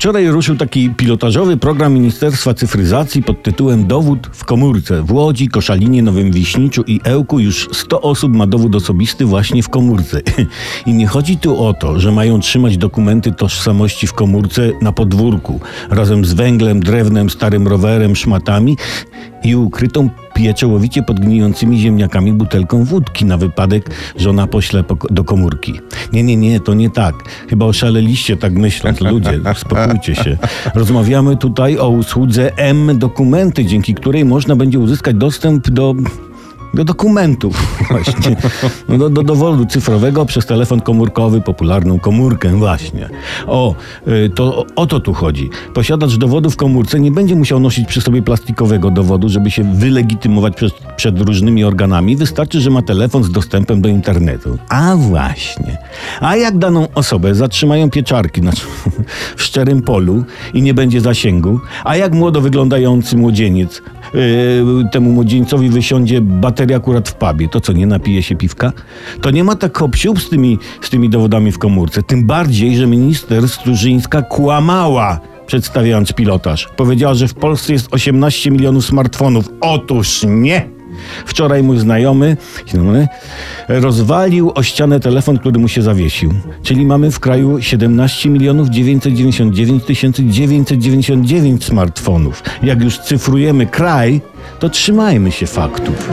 Wczoraj ruszył taki pilotażowy program Ministerstwa Cyfryzacji pod tytułem Dowód w komórce. W Łodzi, Koszalinie, Nowym Wiśniczu i Ełku już 100 osób ma dowód osobisty właśnie w komórce. I nie chodzi tu o to, że mają trzymać dokumenty tożsamości w komórce na podwórku, razem z węglem, drewnem, starym rowerem, szmatami i ukrytą pieczołowicie pod gnijącymi ziemniakami butelką wódki na wypadek, że ona pośle po, do komórki. Nie, nie, nie, to nie tak. Chyba oszaleliście tak myśląc. Ludzie, spokójcie się. Rozmawiamy tutaj o usłudze M-dokumenty, dzięki której można będzie uzyskać dostęp do do dokumentów właśnie. No do, do dowodu cyfrowego przez telefon komórkowy, popularną komórkę właśnie. O, y, to o to tu chodzi. Posiadacz dowodu w komórce nie będzie musiał nosić przy sobie plastikowego dowodu, żeby się wylegitymować przed, przed różnymi organami. Wystarczy, że ma telefon z dostępem do internetu. A właśnie. A jak daną osobę zatrzymają pieczarki znaczy, szczerym polu i nie będzie zasięgu, a jak młodo wyglądający młodzieniec yy, temu młodzieńcowi wysiądzie bateria akurat w pubie, to co, nie napije się piwka? To nie ma tak hop z tymi, z tymi dowodami w komórce. Tym bardziej, że minister Strużyńska kłamała przedstawiając pilotaż. Powiedziała, że w Polsce jest 18 milionów smartfonów. Otóż nie! Wczoraj mój znajomy rozwalił o ścianę telefon, który mu się zawiesił. Czyli mamy w kraju 17 milionów 999 999 smartfonów. Jak już cyfrujemy kraj, to trzymajmy się faktów.